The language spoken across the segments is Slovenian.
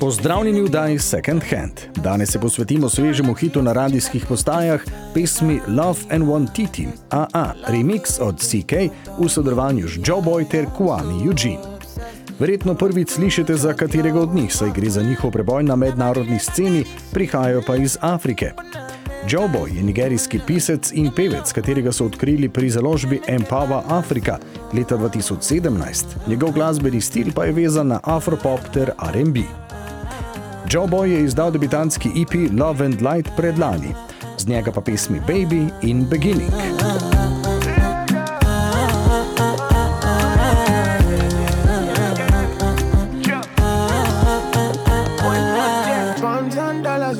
Pozdravljeni v Daj Second Hand. Danes se posvetimo svežemu hitu na radijskih postajah, pesmi Love and One Titi, AA, remix od CK v sodelovanju z Joe Boy ter Kwame Eugene. Verjetno prvič slišite za katerega od njih, saj gre za njihov preboj na mednarodni sceni, prihajajo pa iz Afrike. Boy je nigerijski pisec in pevec, katerega so odkrili pri založbi Empower Africa leta 2017. Njegov glasbeni stil pa je vezan na afropop ter RB. Boy je izdal debitantski EP Love and Light predlani, z njega pa pesmi Baby in Beginning.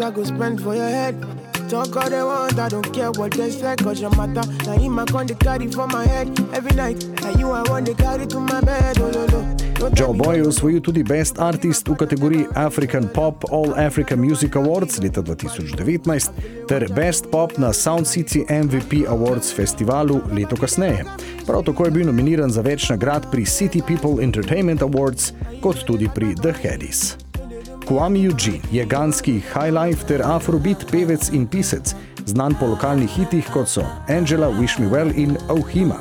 I go spend for your head. Talk all they want, I don't care what they say, cause your matter. Now him I con the carry for my head every night. Now you I want to carry to my bed, oh no no. Joe me Boy je osvojil tudi Best Artist v kategoriji African Pop All Africa Music Awards leta 2019 ter Best Pop na Sound City MVP Awards festivalu leto kasneje. Prav tako je bil nominiran za več nagrad pri City People Entertainment Awards, kot tudi pri The Headies. Kwame Eugene je ganski highlife ter afrobeat pevec in pisec, znan po lokalnih hitih kot so Angela, Wish Me Well in Ohima.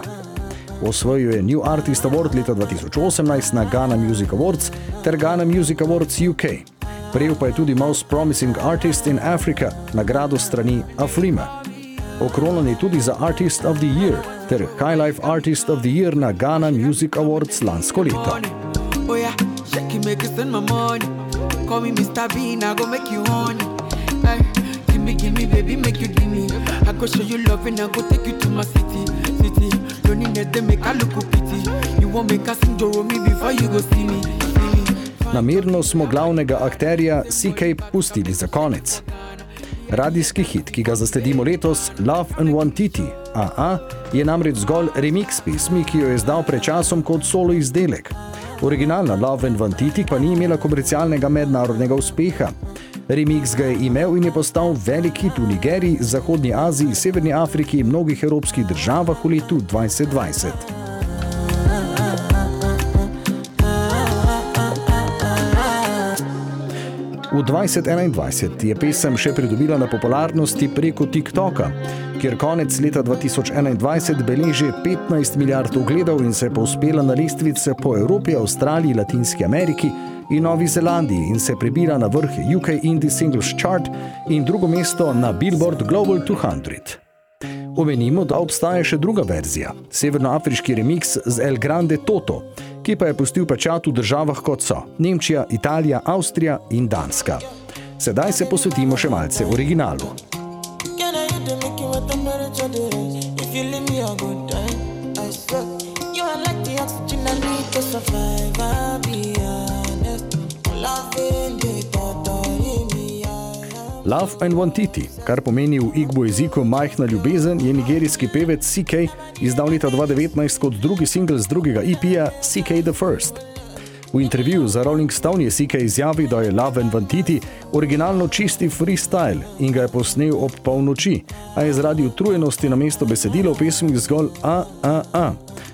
Osvojil je New Artist Award leta 2018 na Ghana Music Awards ter Ghana Music Awards UK. Prejel pa je tudi Most Promising Artist in Africa, nagrado strani Afrima. Okronan je tudi za Artist of the Year ter Highlife Artist of the Year na Ghana Music Awards lansko leto. Shake it, make it send my money. Call me Mr. Bean, I go make you honey. Hey, give me, give me, baby, make you give me. I go show you love and I go take you to my city, city. That, they make I look pity. You won't make us sing Doro me before you go see me. Namerno smo glavnega akterja CK pustili za konec. Radijski hit, ki ga zasledimo letos, Love and One Titi, AA, je namreč zgolj remix pesmi, ki jo je izdal pred časom kot solo izdelek. Originalna Love and One Titi pa ni imela komercialnega mednarodnega uspeha. Remix ga je imel in je postal velik hit v Nigeriji, Zahodnji Aziji, Severni Afriki in mnogih evropskih državah v letu 2020. V 2021 je pesem še pridobila na popularnosti preko TikToka, kjer konec leta 2021 beleži 15 milijard ogledov in se je povzpela na lestvice po Evropi, Avstraliji, Latinski Ameriki in Novi Zelandiji in se prebira na vrh UK Indie Singles Chart in drugo mesto na Billboard Global 200. Omenimo, da obstaja še druga verzija, severnoafriški remix z El Grande Toto, ki pa je pustil pečat v državah kot so Nemčija, Italija, Avstrija in Danska. Sedaj se posvetimo še malce originalu. You are like the oxygen I need to survive. Love and One Titi, kar pomeni v igbo jeziku majhna ljubezen, je nigerijski pevec CK izdal leta 2019 kot drugi singl z drugega EP-ja CK The First. V intervjuju za Rolling Stone je CK izjavil, da je Love and One Titi originalno čisti freestyle in ga je posnel ob polnoči, a je zaradi utrujenosti na mesto besedila v pesmi zgolj a, a, a,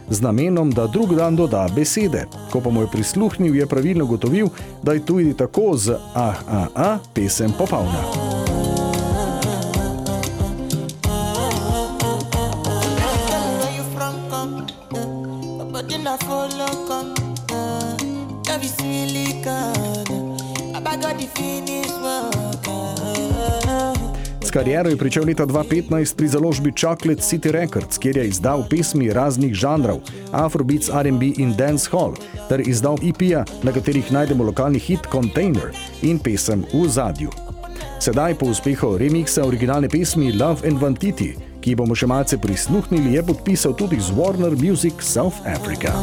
z namenom, da drug dan doda besede. Ko pa mu je prisluhnil, je pravilno gotovil, da je tudi tako z a, a, a pesem popolna. Love is good. I got the finish work. Uh, S kariero je pričel leta 2015 pri založbi Chocolate City Records, kjer je izdal pesmi raznih žanrov, Afrobeats, RB in Dancehall, ter izdal EP-ja, na katerih najdemo lokalni hit Container in pesem v zadju. Sedaj, po uspehu remiksa originalne pesmi Love and Vantiti, ki bomo še malce prisluhnili, je podpisal tudi z Warner Music South Africa.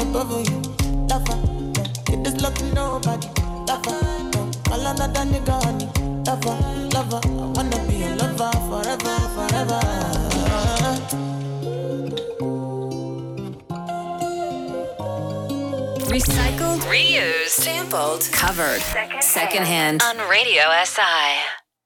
up over you. Lover, yeah. It is love to nobody. Lover, ah, yeah. all another nigga on you. Lover, lover, I wanna be a lover forever, forever. Recycled, reused, sampled, covered, secondhand, secondhand. on Radio SI.